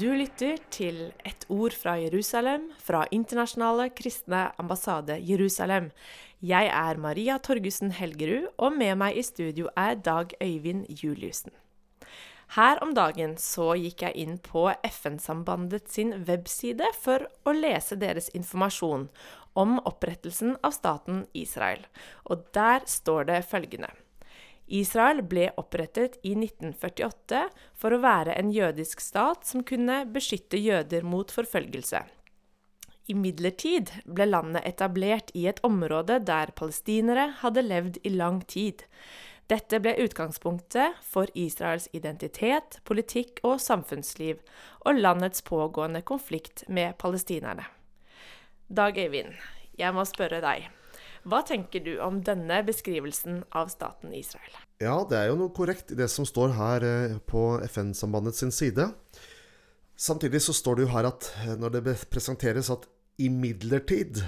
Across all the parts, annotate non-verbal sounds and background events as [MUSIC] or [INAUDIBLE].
Du lytter til Et ord fra Jerusalem fra Internasjonale kristne ambassade Jerusalem. Jeg er Maria Torgussen Helgerud, og med meg i studio er Dag Øyvind Juliussen. Her om dagen så gikk jeg inn på FN-sambandet sin webside for å lese deres informasjon om opprettelsen av staten Israel, og der står det følgende. Israel ble opprettet i 1948 for å være en jødisk stat som kunne beskytte jøder mot forfølgelse. Imidlertid ble landet etablert i et område der palestinere hadde levd i lang tid. Dette ble utgangspunktet for Israels identitet, politikk og samfunnsliv, og landets pågående konflikt med palestinerne. Dag Eivind, jeg må spørre deg. Hva tenker du om denne beskrivelsen av staten Israel? Ja, det er jo noe korrekt i det som står her eh, på FN-sambandet sin side. Samtidig så står det jo her at eh, når det presenteres at imidlertid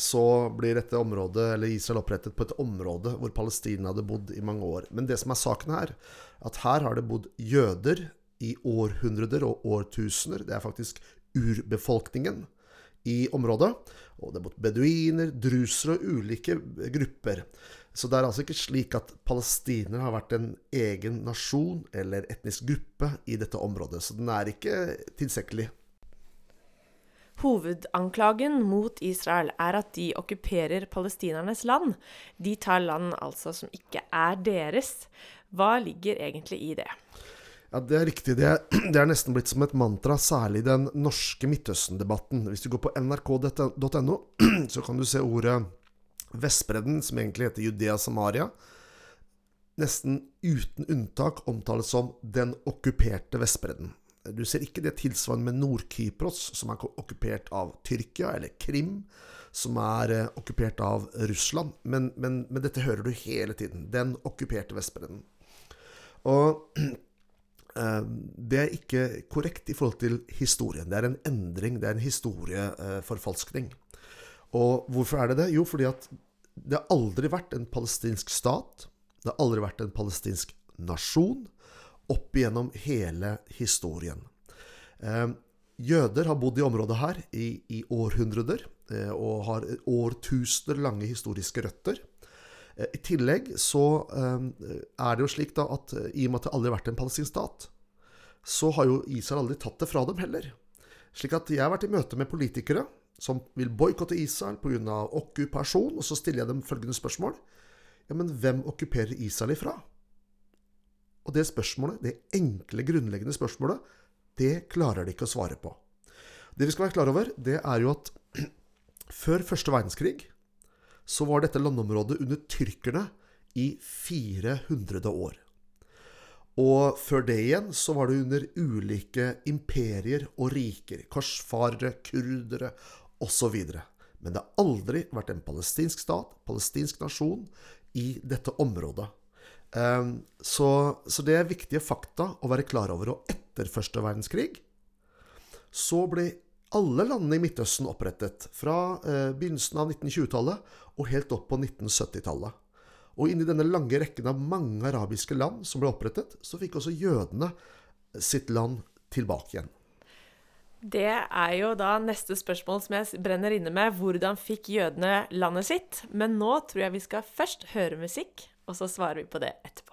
så blir dette området, eller Israel opprettet på et område hvor Palestina hadde bodd i mange år. Men det som er saken her, at her har det bodd jøder i århundrer og årtusener. Det er faktisk urbefolkningen i området. Og det er mot beduiner, drusere og ulike grupper. Så det er altså ikke slik at palestinere har vært en egen nasjon eller etnisk gruppe i dette området. Så den er ikke tilstrekkelig. Hovedanklagen mot Israel er at de okkuperer palestinernes land. De tar land altså som ikke er deres. Hva ligger egentlig i det? Ja, Det er riktig. Det er, [CLEARS THROAT] det er, nesten blitt som et mantra, særlig i den norske Midtøsten-debatten. Hvis du går på nrk.no, [CLEARS THROAT] så kan du se ordet Vestbredden, som egentlig heter Judea Samaria, nesten uten unntak omtales som den okkuperte Vestbredden. Du ser ikke det tilsvarende med Nord-Kypros, som er okkupert av Tyrkia, eller Krim, som er eh, okkupert av Russland. Men, men, men dette hører du hele tiden. Den okkuperte Vestbredden. Og [CLEARS THROAT] det er ikke korrekt i forhold til historien. Det er en endring, det er en historieforfalskning. Og hvorfor er det det? Jo, fordi at det har aldri vært en palestinsk stat. Det har aldri vært en palestinsk nasjon opp igjennom hele historien. Eh, jøder har bodd i området her i, i århundrer eh, og har årtusener lange historiske røtter. Eh, I tillegg så eh, er det jo slik da at eh, i og med at det aldri har vært en palestinsk stat, så har jo Israel aldri tatt det fra dem heller. Slik at jeg har vært i møte med politikere som vil boikotte Israel pga. okkupasjon, og så stiller jeg dem følgende spørsmål. Ja, men hvem okkuperer Israel ifra? Og det spørsmålet, det enkle, grunnleggende spørsmålet, det klarer de ikke å svare på. Det vi skal være klar over, det er jo at [CLEARS THROAT] før første verdenskrig så var dette landområdet under tyrkerne i 400 år. Og før det igjen så var det under ulike imperier og riker. Korsfarere, kurdere osv. Men det har aldri vært en palestinsk stat, palestinsk nasjon, i dette området. Ehm, så, så det er viktige fakta å være klar over. Og etter første verdenskrig så ble alle landene i Midtøsten opprettet, fra eh, begynnelsen av 1920-tallet og helt opp på 1970-tallet. Og inni denne lange rekken av mange arabiske land som ble opprettet, så fikk også jødene sitt land tilbake igjen. Det er jo da neste spørsmål som jeg brenner inne med. Hvordan fikk jødene landet sitt? Men nå tror jeg vi skal først høre musikk, og så svarer vi på det etterpå.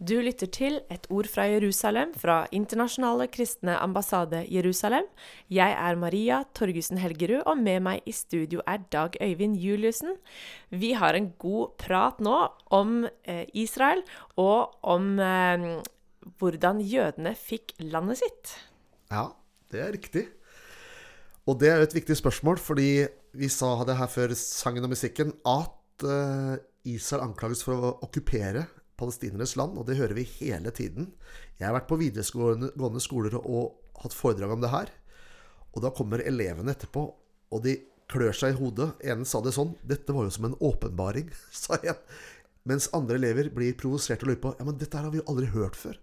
Du lytter til Et ord fra Jerusalem fra Internasjonale kristne ambassade Jerusalem. Jeg er Maria Torgussen Helgerud, og med meg i studio er Dag Øyvind Juliussen. Vi har en god prat nå om eh, Israel, og om eh, hvordan jødene fikk landet sitt. Ja, det er riktig. Og det er jo et viktig spørsmål, fordi vi sa det her før sangen og musikken, at eh, Israel anklages for å okkupere palestinernes land, og det hører vi hele tiden. Jeg har vært på videregående skoler og hatt foredrag om det her. Og da kommer elevene etterpå, og de klør seg i hodet. En sa det sånn 'Dette var jo som en åpenbaring', [LAUGHS] sa en. Mens andre elever blir provosert og lurer på 'Ja, men dette har vi jo aldri hørt før'.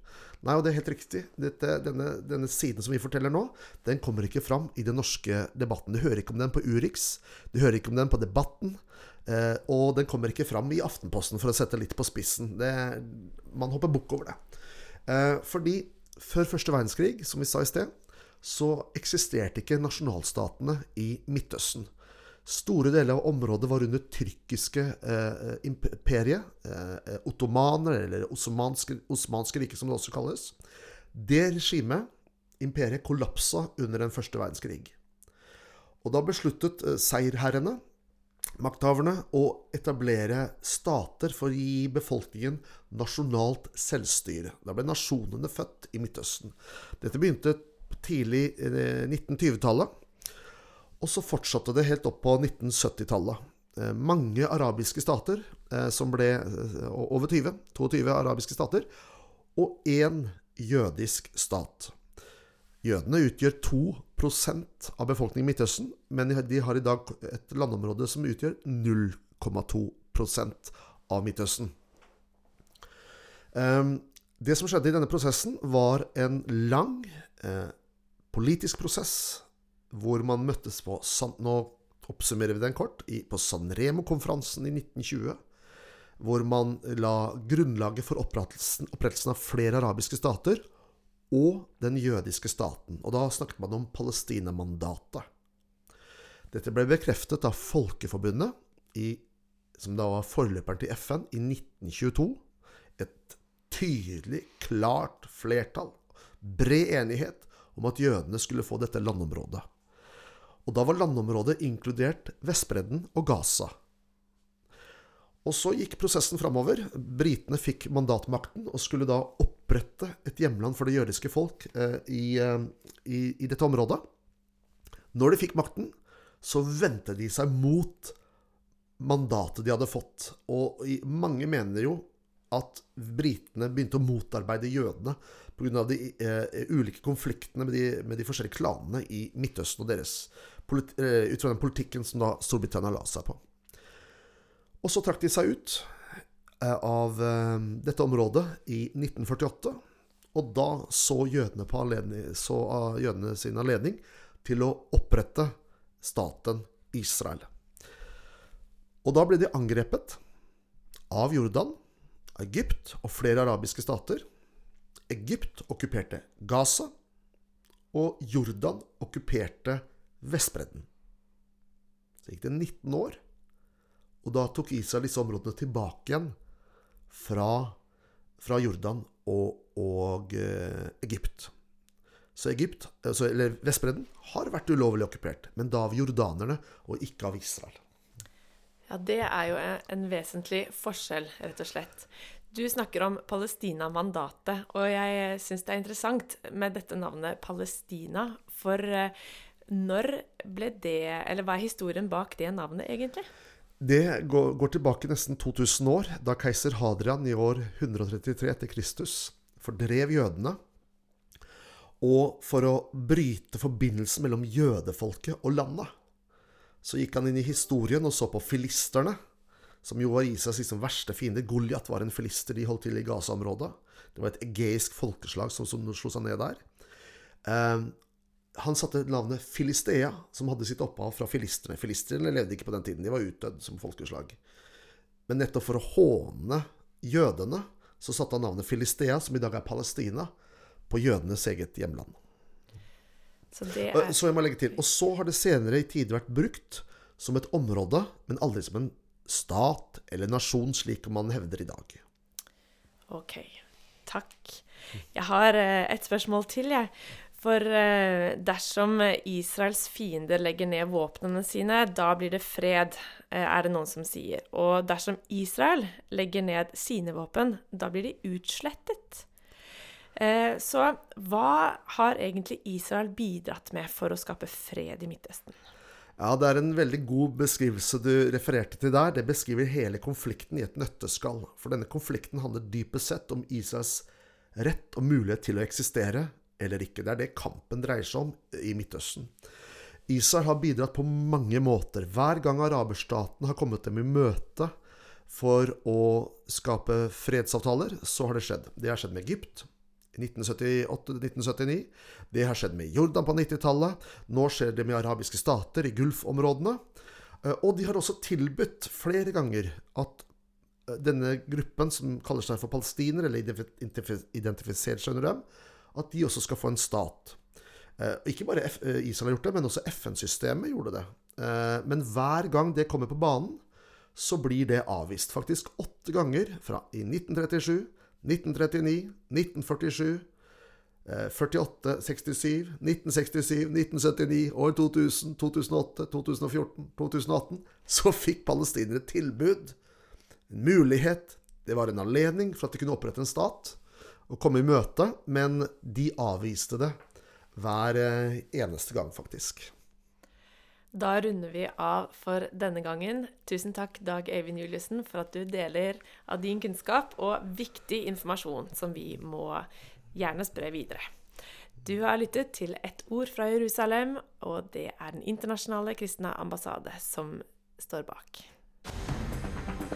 Nei, og det er helt riktig. Dette, denne, denne, siden som vi forteller nå, den kommer ikke fram i den norske debatten. Du hører ikke om den på Urix. Du hører ikke om den på Debatten. Eh, og den kommer ikke fram i Aftenposten, for å sette litt på spissen. Det, man hopper bukk over det. Eh, fordi før første verdenskrig, som vi sa i sted, så eksisterte ikke nasjonalstatene i Midtøsten. Store deler av området var under tyrkiske eh, imperiet. Eh, ottomaner, eller osmanske, osmanske rike, som det også kalles. Det regimet, imperiet, kollapsa under den første verdenskrig. Og da besluttet eh, seierherrene makthaverne å etablere stater for å gi befolkningen nasjonalt selvstyre. Da ble nasjonene født i Midtøsten. Dette begynte tidlig 1920-tallet. Eh, og så fortsatte det helt opp på 1970-tallet. Eh, mange arabiske stater, eh, som ble over 20, 22 arabiske stater, og én jødisk stat. Jødene utgjør 2% av befolkningen i Midtøsten, men de har i dag et landområde som utgjør 0,2% av Midtøsten. Ehm, det som skjedde i denne prosessen, var en lang eh, politisk prosess hvor man møttes på Nå oppsummerer vi den kort. På San Remo-konferansen i 1920. Hvor man la grunnlaget for opprettelsen, opprettelsen av flere arabiske stater og den jødiske staten. Og da snakket man om Palestina-mandatet. Dette ble bekreftet av Folkeforbundet, i, som da var forløperen til FN, i 1922. Et tydelig, klart flertall, bred enighet om at jødene skulle få dette landområdet. Og da var landområdet inkludert Vestbredden og Gaza. Og så gikk prosessen framover. Britene fikk mandatmakten og skulle da opprette et hjemland for det jødiske folk eh, i, eh, i, i, dette området. Når de fikk makten, så vendte de seg mot mandatet de hadde fått. Og mange mener jo at britene begynte å motarbeide jødene pga. de eh, ulike konfliktene med de, med de, forskjellige klanene i Midtøsten og deres eh, ut fra den politikken som da Storbritannia la seg på. Og så trakk de seg ut av eh, dette området i 1948. Og da så så jødene sin anledning til å opprette staten Israel. Og da ble de angrepet av Jordan, Egypt og flere arabiske stater. Egypt okkuperte Gaza, og Jordan okkuperte Vestbredden. Så gikk det 19 år. Og da tok Israel disse områdene tilbake igjen fra, fra Jordan og, og eh, Egypt. Så Egypt, altså, eller Vestbredden, har vært ulovlig okkupert, men da av jordanerne og ikke av Israel. Ja, det er jo en vesentlig forskjell, rett og slett. Du snakker om Palestina-mandatet, og jeg syns det er interessant med dette navnet Palestina. For eh, når ble det Eller hva er historien bak det navnet, egentlig? Det går, tilbake nesten 2000 år, da keiser Hadrian i år 133 etter Kristus fordrev jødene. Og for å bryte forbindelsen mellom jødefolket og landet, så gikk han inn i historien og så på filisterne, som jo var Isas liksom verste fiende. Goliat var en filister de holdt til i Gaza-området. Det var et egeisk folkeslag som, som slo seg ned der. Eh, han satte navnet Filistea, som hadde sitt opphav fra filisterne. Filistrene levde ikke på den tiden, de var utdødd som folkeslag. Men nettopp for å håne jødene, så satte han navnet Filistea, som i dag er Palestina, på jødenes eget hjemland. Så, er... så jeg må legge til. Og så har det senere i tider vært brukt som et område, men aldri som en stat eller nasjon, slik man hevder i dag. Ok. Takk. Jeg har eh, et spørsmål til, jeg. For eh, dersom Israels fiender legger ned våpnene sine, da blir det fred, eh, er det noen som sier. Og dersom Israel legger ned sine våpen, da blir de utslettet. Så hva har egentlig Israel bidratt med for å skape fred i Midtøsten? Ja, Det er en veldig god beskrivelse du refererte til der. Det beskriver hele konflikten i et nøtteskall. For denne konflikten handler dypest sett om Israels rett og mulighet til å eksistere eller ikke. Det er det kampen dreier seg om i Midtøsten. Israel har bidratt på mange måter. Hver gang araberstaten har kommet dem i møte for å skape fredsavtaler, så har det skjedd. Det har skjedd med Egypt, 1978-1979. Det har skjedd med Jordan på 90-tallet. Nå skjer det med arabiske stater i Gulf-områdene. Eh, og de har også tilbudt flere ganger at eh, denne gruppen, som kaller seg for palestinere, eller identifiserer seg under dem, at de også skal få en stat. Eh, ikke bare Israel har gjort det, men også FN-systemet gjorde det. Men hver gang det kommer på banen, så blir det avvist. Faktisk åtte ganger fra i 1937 1939, 1947, 48, 67, 1967, 1979, år 2000, 2008, 2014, 2018 Så fikk palestinere tilbud, en mulighet, det var en anledning for at de kunne opprette en stat og komme i møte, men de avviste det hver eh, eneste gang, faktisk. Da runder vi av for denne gangen. Tusen takk, Dag Eivind Juliussen, for at du deler av din kunnskap og viktig informasjon som vi må gjerne spre videre. Du har lyttet til Ett ord fra Jerusalem, og det er Den internasjonale kristne ambassade som står bak.